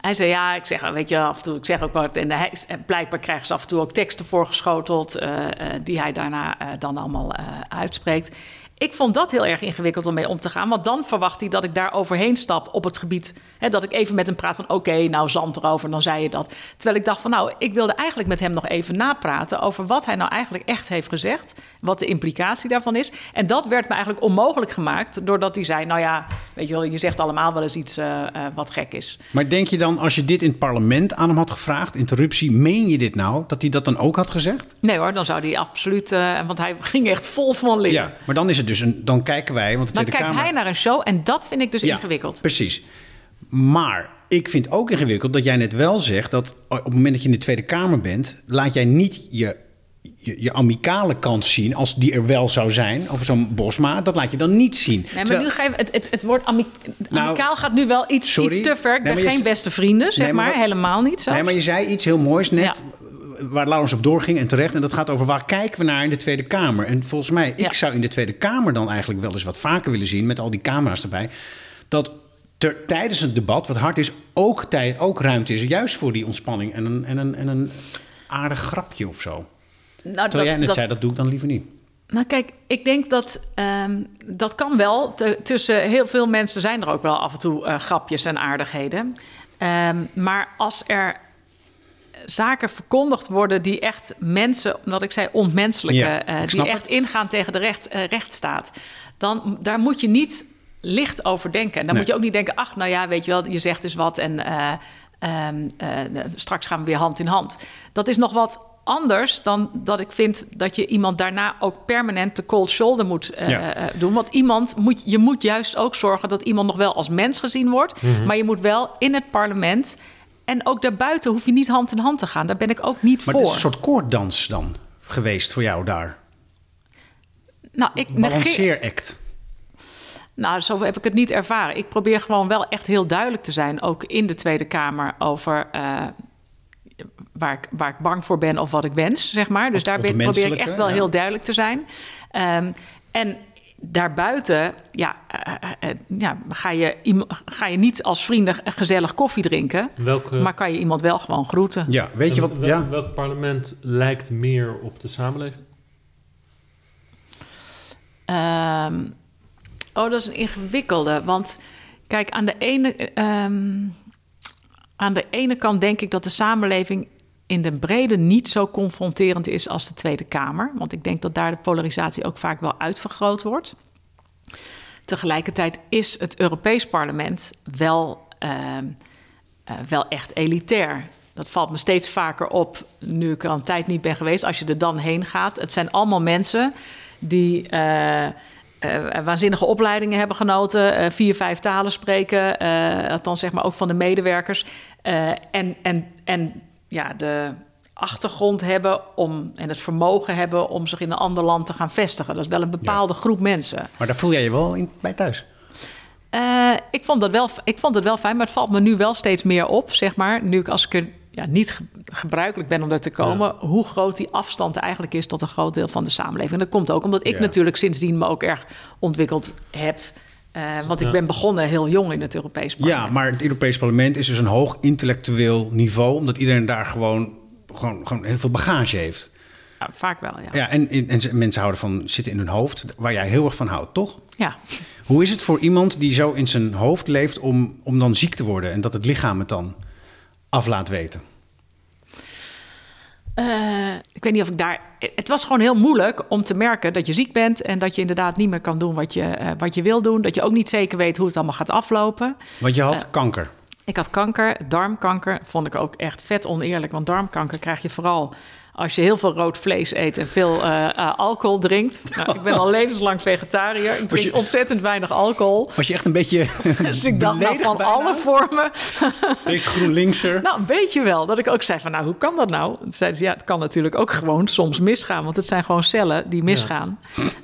Hij zei, ja, ik zeg, weet je, af en toe, ik zeg ook wat. En hij, en blijkbaar krijgen ze af en toe ook teksten voorgeschoteld... eh, eh, die hij daarna dan allemaal uitspreekt. Ik vond dat heel erg ingewikkeld om mee om te gaan. Want dan verwacht hij dat ik daar overheen stap op het gebied... Hè, dat ik even met hem praat van, oké, nou zand erover, dan zei je dat. Terwijl ik dacht van, nou, ik wilde eigenlijk met hem nog even napraten... over wat hij nou eigenlijk echt heeft gezegd. Wat de implicatie daarvan is. En dat werd me eigenlijk onmogelijk gemaakt... doordat hij zei, nou ja, weet je wel, je zegt allemaal wel eens iets eh, eh, wat gek is. Maar denk je dan, als je dit in het parlement aan hem had gevraagd, interruptie, meen je dit nou? Dat hij dat dan ook had gezegd? Nee hoor, dan zou hij absoluut... eh, want hij ging echt vol van liggen. Ja, maar dan is het dus een, dan kijken wij, want de dan Tweede kijkt Kamer... hij naar een show en dat vind ik dus Ja, ingewikkeld. Precies. Maar ik vind ook ingewikkeld dat jij net wel zegt dat op het moment dat je in de Tweede Kamer bent, laat jij niet je, je, je amicale kant zien, als die er wel zou zijn, over zo'n Bosma, dat laat je dan niet zien. Nee, maar Terwijl- nu geef, het, het, het woord ami- Nou, amicaal gaat nu wel iets, sorry. iets te ver. Ik Nee, ben maar je- geen beste vrienden, zeg Nee, maar maar. wat- Helemaal niet zo. Nee, maar je zei iets heel moois net, Ja. Waar Laurens op doorging en terecht. En dat gaat over waar kijken we naar in de Tweede Kamer. En volgens mij, Ja. ik zou in de Tweede Kamer dan eigenlijk wel eens wat vaker willen zien... met al die camera's erbij, dat ter, tijdens het debat, wat hard is, ook, tijd, ook ruimte is... juist voor die ontspanning en een, en een, en een aardig grapje of zo. Nou, Terwijl jij net dat- zei, dat doe ik dan liever niet. Nou kijk, ik denk dat ehm, dat kan wel. Tussen heel veel mensen zijn er ook wel af en toe eh, grapjes en aardigheden. Ehm, maar als er zaken verkondigd worden die echt mensen, omdat ik zei onmenselijke, Ja, eh, ik die echt ingaan tegen de recht, eh, rechtsstaat, dan daar moet je niet licht over denken. En dan Nee. moet je ook niet denken, ach, nou ja, weet je wel, je zegt dus wat en eh, ehm, eh, straks gaan we weer hand in hand. Dat is nog wat anders dan dat ik vind dat je iemand daarna ook permanent de cold shoulder moet Ja. doen. Want iemand moet, je moet juist ook zorgen dat iemand nog wel als mens gezien wordt. Mhm. Maar je moet wel in het parlement en ook daarbuiten hoef je niet hand in hand te gaan. Daar ben ik ook niet Maar voor. het is een soort koorddans dan geweest voor jou daar. nou, ik Balanceeract. Nou, zo heb ik het niet ervaren. Ik probeer gewoon wel echt heel duidelijk te zijn, ook in de Tweede Kamer, over eh, waar, ik, waar ik bang voor ben of wat ik wens, zeg maar. Dus daar ben, probeer ik echt wel ja. heel duidelijk te zijn. Ehm, en daarbuiten, ja, eh, eh, eh, ja ga, je, ga je niet als vrienden gezellig koffie drinken, Welke, maar kan je iemand wel gewoon groeten. Ja, weet je wat? wel- Ja. welk parlement lijkt meer op de samenleving? Ehm, oh, dat is een ingewikkelde. Want kijk, aan de, ene, ehm, aan de ene kant denk ik dat de samenleving in de brede niet zo confronterend is als de Tweede Kamer. Want ik denk dat daar de polarisatie ook vaak wel uitvergroot wordt. Tegelijkertijd is het Europees Parlement wel, ehm, eh, wel echt elitair. Dat valt me steeds vaker op nu ik al een tijd niet ben geweest. Als je er dan heen gaat. Het zijn allemaal mensen die eh, eh, waanzinnige opleidingen hebben genoten. vier, vijf talen spreken. eh, althans, zeg maar ook van de medewerkers. En, en, en ja, de achtergrond hebben om, en het vermogen hebben om zich in een ander land te gaan vestigen. Dat is wel een bepaalde groep mensen. Maar daar voel jij je wel in, bij thuis. Eh, ik, vond dat wel, ik vond het wel fijn, maar het valt me nu wel steeds meer op, zeg maar. Nu ik als ik er ja, niet ge- gebruikelijk ben om er te komen, hoe groot die afstand eigenlijk is tot een groot deel van de samenleving. En dat komt ook omdat ik Ja. natuurlijk sindsdien me ook erg ontwikkeld heb. Eh, want ik Ja. ben begonnen heel jong in het Europees parlement. Ja, maar het Europees Parlement is dus een hoog intellectueel niveau, omdat iedereen daar gewoon, gewoon, gewoon heel veel bagage heeft. Ja, vaak wel, ja. Ja, en, en mensen houden van zitten in hun hoofd, waar jij heel erg van houdt, toch? ja. Hoe is het voor iemand die zo in zijn hoofd leeft om, om dan ziek te worden en dat het lichaam het dan af laat weten? Eh, ik weet niet of ik daar. Het was gewoon heel moeilijk om te merken dat je ziek bent en dat je inderdaad niet meer kan doen wat je, eh, wat je wil doen. Dat je ook niet zeker weet hoe het allemaal gaat aflopen. Want je had kanker. Ik had kanker, darmkanker. Vond ik ook echt vet oneerlijk. Want darmkanker krijg je vooral als je heel veel rood vlees eet en veel eh, eh, alcohol drinkt. Nou, ik ben al levenslang vegetariër. Ik drink je- ontzettend weinig alcohol. Was je echt een beetje Dus ik dacht, nou, van bijna? alle vormen. Deze GroenLinkser? Nou, een beetje wel. Dat ik ook zei van, nou, hoe kan dat nou? Toen zeiden ze, ja, het kan natuurlijk ook gewoon soms misgaan. Want het zijn gewoon cellen die misgaan.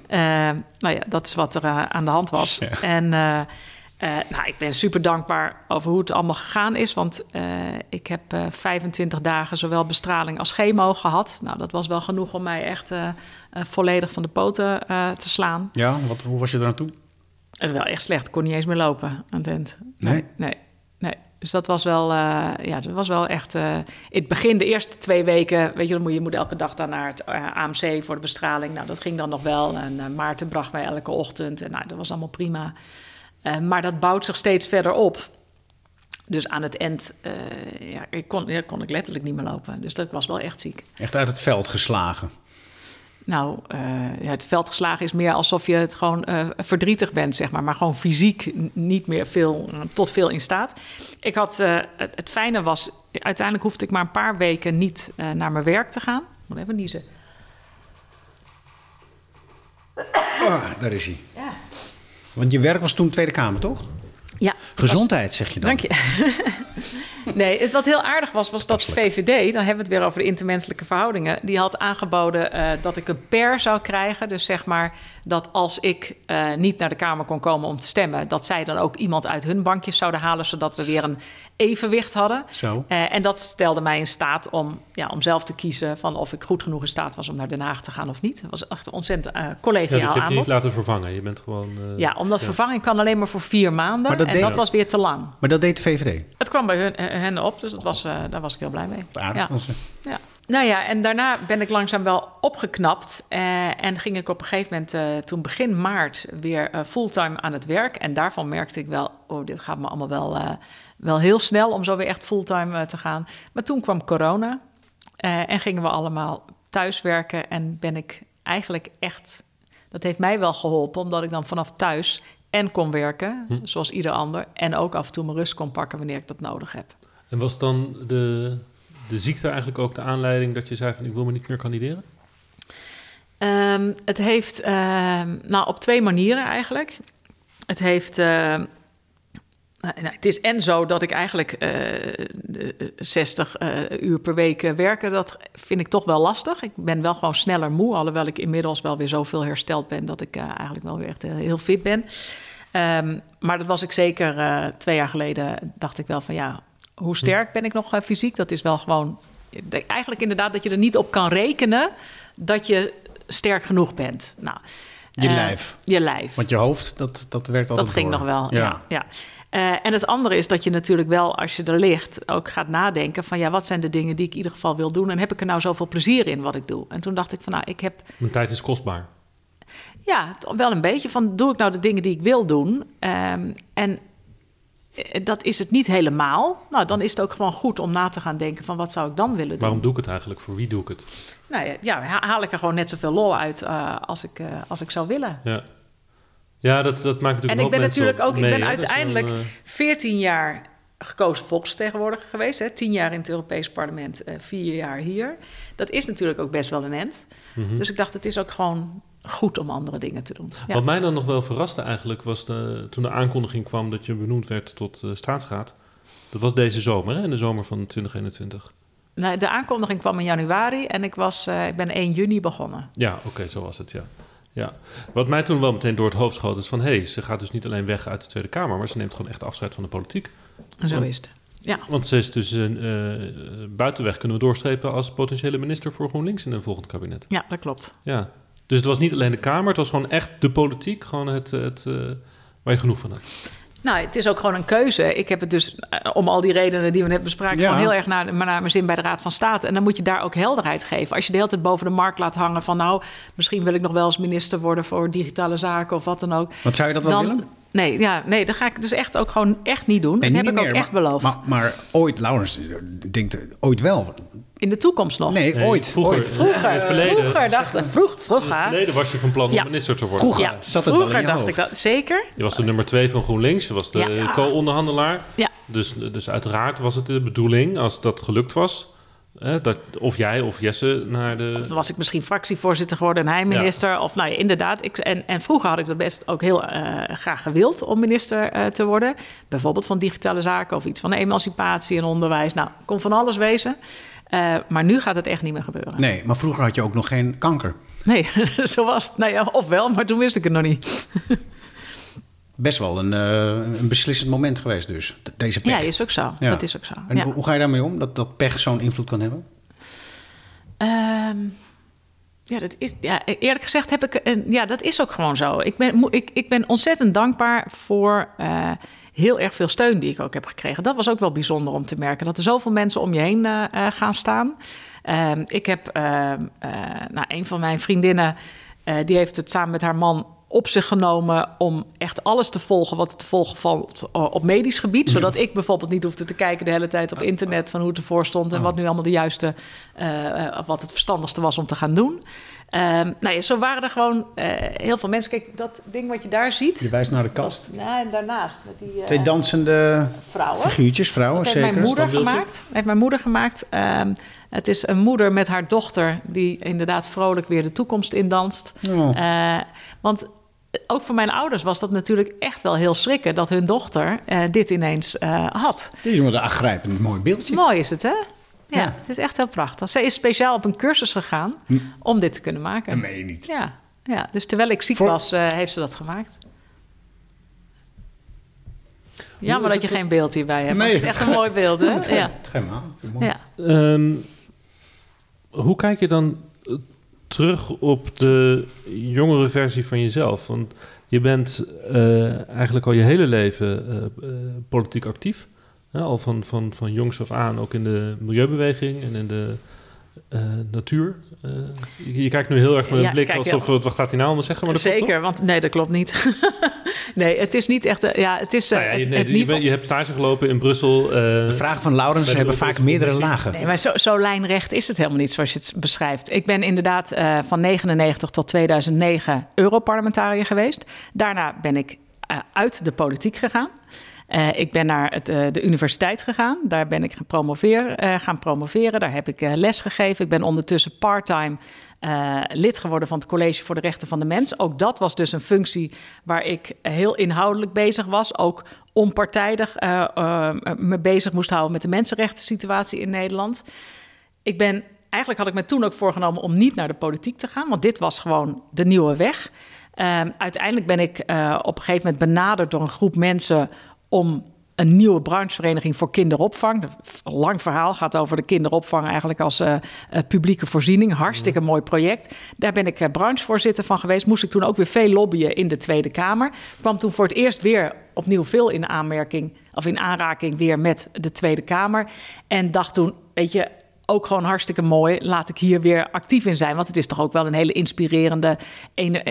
Eh, nou ja, dat is wat er aan de hand was. En eh, eh, nou, ik ben super dankbaar over hoe het allemaal gegaan is. Want eh, ik heb eh 25 dagen zowel bestraling als chemo gehad. Nou, dat was wel genoeg om mij echt eh, eh, volledig van de poten eh, te slaan. Ja, wat, hoe was je er naartoe? Wel echt slecht. Ik kon niet eens meer lopen aan het eind. Nee? Nee, nee. Dus dat was wel, eh, ja, dat was wel echt... eh, in het begin, de eerste twee weken... weet je, dan moet je moet elke dag dan naar het eh, AMC voor de bestraling. Nou, dat ging dan nog wel. En eh, Maarten bracht mij elke ochtend. En nou, dat was allemaal prima. Eh, maar dat bouwt zich steeds verder op. Dus aan het eind eh, ja, ik kon, ja, kon ik letterlijk niet meer lopen. Dus dat was wel echt ziek. Echt uit het veld geslagen. Nou, eh, ja, het veld geslagen is meer alsof je het gewoon verdrietig bent, zeg maar. Maar gewoon fysiek niet meer veel, tot veel in staat. Ik had, het, het fijne was, uiteindelijk hoefde ik maar een paar weken niet naar mijn werk te gaan. Moet even niezen. Ah, daar is hij. Ja. Want je werk was toen Tweede Kamer, toch? Ja, Gezondheid, zeg je dan. Dank je. nee, het, wat heel aardig was, was dat VVD, dan hebben we het weer over de intermenselijke verhoudingen, die had aangeboden eh, dat ik een per zou krijgen. Dus zeg maar dat als ik eh, niet naar de Kamer kon komen om te stemmen, dat zij dan ook iemand uit hun bankjes zouden halen, zodat we weer een evenwicht hadden. Zo. Eh, en dat stelde mij in staat om, ja, om zelf te kiezen van of ik goed genoeg in staat was om naar Den Haag te gaan of niet. Dat was echt een ontzettend eh, Ja, dus collegiaal je hebt je niet laten vervangen. Je bent gewoon... eh, Ja, omdat vervanging kan alleen maar voor vier maanden. Maar dat en deed- dat was weer te lang. Maar dat deed de VVD. Het kwam bij hun, hen op, dus dat was, eh, daar was ik heel blij mee. Aardig. Ja. van ze. Ja. Nou ja, en daarna ben ik langzaam wel opgeknapt. eh, en ging ik op een gegeven moment, eh, toen begin maart, weer eh, fulltime aan het werk. En daarvan merkte ik wel, oh, dit gaat me allemaal wel, eh, wel heel snel om zo weer echt fulltime eh, te gaan. Maar toen kwam corona eh, en gingen we allemaal thuiswerken. En ben ik eigenlijk echt, dat heeft mij wel geholpen, omdat ik dan vanaf thuis en kon werken, zoals ieder ander. En ook af en toe mijn rust kon pakken wanneer ik dat nodig heb. En was dan de, de ziekte eigenlijk ook de aanleiding dat je zei van ik wil me niet meer kandideren? Ehm, het heeft, ehm, nou op twee manieren eigenlijk. Het heeft, ehm, nou, nou, het is en zo dat ik eigenlijk eh, 60 eh, uur per week eh, werken, dat vind ik toch wel lastig. Ik ben wel gewoon sneller moe, alhoewel ik inmiddels wel weer zoveel hersteld ben dat ik eh, eigenlijk wel weer echt eh, heel fit ben. Maar dat was ik zeker eh, twee jaar geleden, dacht ik wel van ja, hoe sterk ben ik nog eh, fysiek? Dat is wel gewoon, eigenlijk inderdaad dat je er niet op kan rekenen dat je sterk genoeg bent. Nou, Je eh, lijf. Je lijf. Want je hoofd, dat, dat werkt altijd Dat ging door. nog wel, ja. ja. Eh, en het andere is dat je natuurlijk wel, als je er ligt, ook gaat nadenken van ja, wat zijn de dingen die ik in ieder geval wil doen en heb ik er nou zoveel plezier in wat ik doe? En toen dacht ik van nou, ik heb Mijn tijd is kostbaar. ja, wel een beetje van doe ik nou de dingen die ik wil doen? Ehm, en dat is het niet helemaal. Nou, dan is het ook gewoon goed om na te gaan denken van wat zou ik dan willen doen? Waarom doe ik het eigenlijk? Voor wie doe ik het? Nou ja, ja, ha- haal ik er gewoon net zoveel lol uit eh, als, ik, eh, als ik zou willen. Ja, ja dat, dat maakt natuurlijk En ik ben natuurlijk ook, ik ben hè? Uiteindelijk wel, eh, 14 jaar gekozen volksvertegenwoordiger geweest. Hè? 10 jaar in het Europees Parlement, eh, vier jaar hier. Dat is natuurlijk ook best wel een end. mhm. Dus ik dacht, het is ook gewoon goed om andere dingen te doen. Ja. Wat mij dan nog wel verraste eigenlijk was de, toen de aankondiging kwam dat je benoemd werd tot eh, staatsraad. Dat was deze zomer, hè? in de zomer van 2021. Nou, de aankondiging kwam in januari en ik, was, eh, ik ben 1 juni begonnen. Ja, oké, zo was het, ja. ja. Wat mij toen wel meteen door het hoofd schoot is van... hé, hey, ze gaat dus niet alleen weg uit de Tweede Kamer... maar ze neemt gewoon echt afscheid van de politiek. Zo Want- is het. Ja. Want ze is dus een eh, buitenweg kunnen we doorstrepen... als potentiële minister voor GroenLinks in een volgend kabinet. ja, dat klopt. Ja. Dus het was niet alleen de Kamer, het was gewoon echt de politiek. Gewoon het, het eh, waar je genoeg van had. Nou, het is ook gewoon een keuze. Ik heb het dus, eh, om al die redenen die we net bespraken... Ja. gewoon heel erg naar, naar mijn zin bij de Raad van State. En dan moet je daar ook helderheid geven. Als je de hele tijd boven de markt laat hangen van... nou, misschien wil ik nog wel eens minister worden voor digitale zaken of wat dan ook. Wat zou je dat wel dan, willen? Nee, ja, nee, dat ga ik dus echt ook gewoon echt niet doen. Nee, dat niet heb ik ook meer, echt maar, beloofd. Maar, maar ooit, Laurens denkt ooit wel. In de toekomst nog. Nee, Nee, ooit. vroeger. ooit. Vroeger, In het verleden. vroeger dacht ik, vroeg, In vroeger. het verleden was je van plan Ja. om minister te worden. Vroeger. Ja, zat het wel in vroeger je dacht hoofd. ik dat. Zeker. Je was de nummer twee van GroenLinks. Je was de Ja. co-onderhandelaar. Ja. Dus, dus uiteraard was het de bedoeling, als dat gelukt was... Hè, dat of jij of Jesse naar de... Toen was ik misschien fractievoorzitter geworden en hij minister. Of nou ja, inderdaad. Ik, en, en vroeger had ik dat best ook heel eh, graag gewild om minister eh, te worden. Bijvoorbeeld van digitale zaken of iets van emancipatie en onderwijs. Nou, kon van alles wezen. Eh, maar nu gaat het echt niet meer gebeuren. Nee, maar vroeger had je ook nog geen kanker. Nee, zo was het. Nou ja, ofwel, maar toen wist ik het nog niet. Best wel een, eh, een beslissend moment geweest dus, deze pech. Ja, is ook zo. Ja. Dat is ook zo. En ja. hoe, hoe ga je daarmee om, dat, dat pech zo'n invloed kan hebben? Ehm, ja, dat is, ja, eerlijk gezegd heb ik... Een, ja, dat is ook gewoon zo. Ik ben, ik, ik ben ontzettend dankbaar voor uh, heel erg veel steun die ik ook heb gekregen. Dat was ook wel bijzonder om te merken. Dat er zoveel mensen om je heen uh, uh, gaan staan. Um, ik heb... nou, een van mijn vriendinnen... die heeft het samen met haar man op zich genomen om echt alles te volgen wat te volgen valt op medisch gebied. Zodat ik bijvoorbeeld niet hoefde te kijken de hele tijd op internet van hoe het ervoor stond en wat nu allemaal de juiste, uh, wat het verstandigste was om te gaan doen. Um, nou ja, zo waren er gewoon uh, heel veel mensen. Kijk, dat ding wat je daar ziet. Je wijst naar de kast. Ja, en daarnaast met die. Uh, Twee dansende vrouwen. figuurtjes, vrouwen dat zeker. Heeft mijn moeder gemaakt. Heeft mijn moeder gemaakt. Um, het is een moeder met haar dochter die inderdaad vrolijk weer de toekomst indanst. Oh. Uh, want ook voor mijn ouders was dat natuurlijk echt wel heel schrikken dat hun dochter uh, dit ineens uh, had. Dit is wel een aangrijpend mooi beeldje. Mooi is het, hè? Ja, ja, het is echt heel prachtig. Zij is speciaal op een cursus gegaan hm. om dit te kunnen maken. Dat meen je niet. Ja, ja. dus terwijl ik ziek voor... was, uh, heeft ze dat gemaakt. Jammer dat je geen beeld hierbij hebt. Nee, het is echt een mooi beeld, hè? Ja. Helemaal. Ja. Um, hoe kijk je dan terug op de jongere versie van jezelf? Want je bent uh, eigenlijk al je hele leven uh, uh, politiek actief. Al van, van, van jongs af aan, ook in de milieubeweging en in de natuur. Je, je, kijkt nu heel erg met een ja, blik alsof, wat gaat hij nou allemaal zeggen? Maar dat Zeker, want nee, dat klopt niet. nee, het is niet echt, ja, het is... Nou ja, je, nee, het je, je, hebt stage gelopen in Brussel. Uh, de vragen van Laurens hebben vaak meerdere lagen. Nee, maar zo, zo, lijnrecht is het helemaal niet zoals je het beschrijft. Ik ben inderdaad uh, van 99 tot 2009 Europarlementariër geweest. Daarna ben ik uh, uit de politiek gegaan. Uh, ik ben naar het, uh, de universiteit gegaan. Daar ben ik uh, gaan promoveren. Daar heb ik les gegeven. Ik ben ondertussen parttime lid geworden van het College voor de Rechten van de Mens. Ook dat was dus een functie waar ik heel inhoudelijk bezig was. Ook onpartijdig me bezig moest houden met de mensenrechten situatie in Nederland. Ik ben eigenlijk had ik me toen ook voorgenomen om niet naar de politiek te gaan, want dit was gewoon de nieuwe weg. Uh, uiteindelijk ben ik op een gegeven moment benaderd door een groep mensen om een nieuwe branchevereniging voor kinderopvang. Een lang verhaal gaat over de kinderopvang eigenlijk als uh, uh, publieke voorziening. Hartstikke mooi project. Daar ben ik uh, branchevoorzitter van geweest. Moest ik toen ook weer veel lobbyen in de Tweede Kamer. Kwam toen voor het eerst weer opnieuw veel in aanmerking of in aanraking weer met de Tweede Kamer. En dacht toen, weet je, ook gewoon hartstikke mooi. Laat ik hier weer actief in zijn. Want het is toch ook wel een hele inspirerende,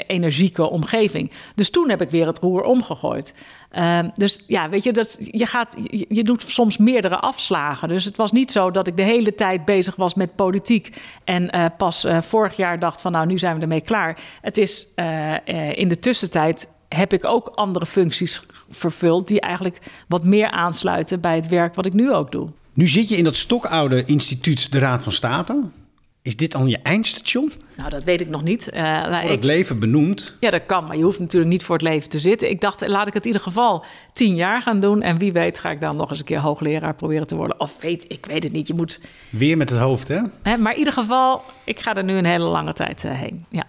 energieke omgeving. Dus toen heb ik weer het roer omgegooid. Uh, dus ja, weet je, dat, je, gaat, je, doet soms meerdere afslagen. Dus het was niet zo dat ik de hele tijd bezig was met politiek. En uh, pas uh, vorig jaar dacht van nou, nu zijn we ermee klaar. Het is eh, in de tussentijd heb ik ook andere functies vervuld... die eigenlijk wat meer aansluiten bij het werk wat ik nu ook doe. Nu zit je in dat stokoude instituut, de Raad van State. Is dit dan je eindstation? Nou, dat weet ik nog niet. Uh, voor ik, het leven benoemd? Ja, dat kan, maar je hoeft natuurlijk niet voor het leven te zitten. Ik dacht, laat ik het in ieder geval tien jaar gaan doen. En wie weet ga ik dan nog eens een keer hoogleraar proberen te worden. Of weet, ik weet het niet. Je moet... Weer met het hoofd, hè? hè maar in ieder geval, ik ga er nu een hele lange tijd uh, heen. Ja.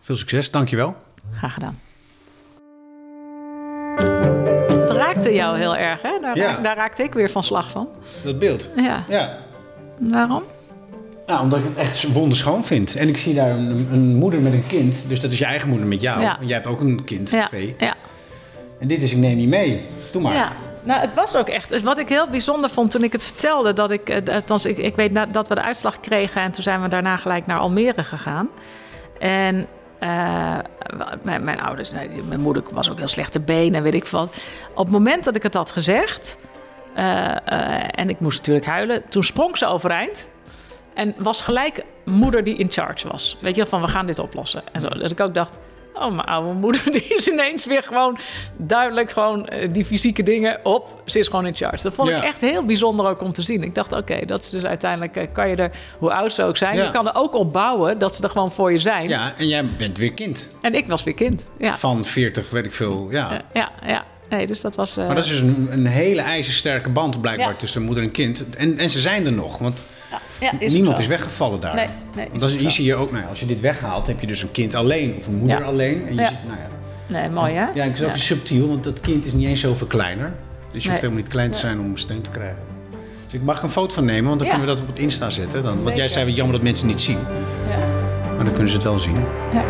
Veel succes, dankjewel. Graag gedaan raakte jou heel erg, hè? Daar, ja. daar, raakte ik weer van slag van. Dat beeld? Ja. ja. Waarom? Nou, omdat ik het echt wonderschoon vind. En ik zie daar een, een, moeder met een kind. Dus dat is je eigen moeder met jou. Ja. En jij hebt ook een kind, ja. twee. Ja. En dit is, ik neem niet mee. Doe maar. Ja. Nou, het was ook echt. Wat ik heel bijzonder vond toen ik het vertelde, dat ik. Althans, ik, ik weet dat we de uitslag kregen en toen zijn we daarna gelijk naar Almere gegaan. En uh, mijn, mijn, ouders, mijn moeder was ook heel slechte benen en weet ik wat. Op het moment dat ik het had gezegd, uh, uh, en ik moest natuurlijk huilen, toen sprong ze overeind. En was gelijk moeder die in charge was. Weet je, van we gaan dit oplossen. En dat ik ook dacht, oh, mijn oude moeder die is ineens weer gewoon duidelijk gewoon uh, die fysieke dingen op. Ze is gewoon in charge. Dat vond Ja. ik echt heel bijzonder ook om te zien. Ik dacht, oké, dat is dus uiteindelijk, uh, kan je er, hoe oud ze ook zijn, Ja. je kan er ook op bouwen dat ze er gewoon voor je zijn. Ja, en jij bent weer kind. En ik was weer kind. Ja, Van 40, weet ik veel. Ja. ja, ja. ja. Nee, dus dat was... uh, Maar dat is dus een, een hele ijzersterke band blijkbaar Ja. tussen moeder en kind. En, en ze zijn er nog, want ja, is niemand is weggevallen daar. Nee, nee, want als, hier zie je ook, nou als je dit weghaalt, heb je dus een kind alleen of een moeder alleen. En je ziet, nou ja, Nee, mooi hè? ja, het is ook subtiel, want dat kind is niet eens zoveel kleiner. Dus je hoeft helemaal niet klein te zijn om steun te krijgen. Dus ik mag er een foto van nemen, want dan kunnen we dat op het Insta zetten. Dan, want jij zei, jammer dat mensen niet zien. Ja. Maar dan kunnen ze het wel zien. Ja.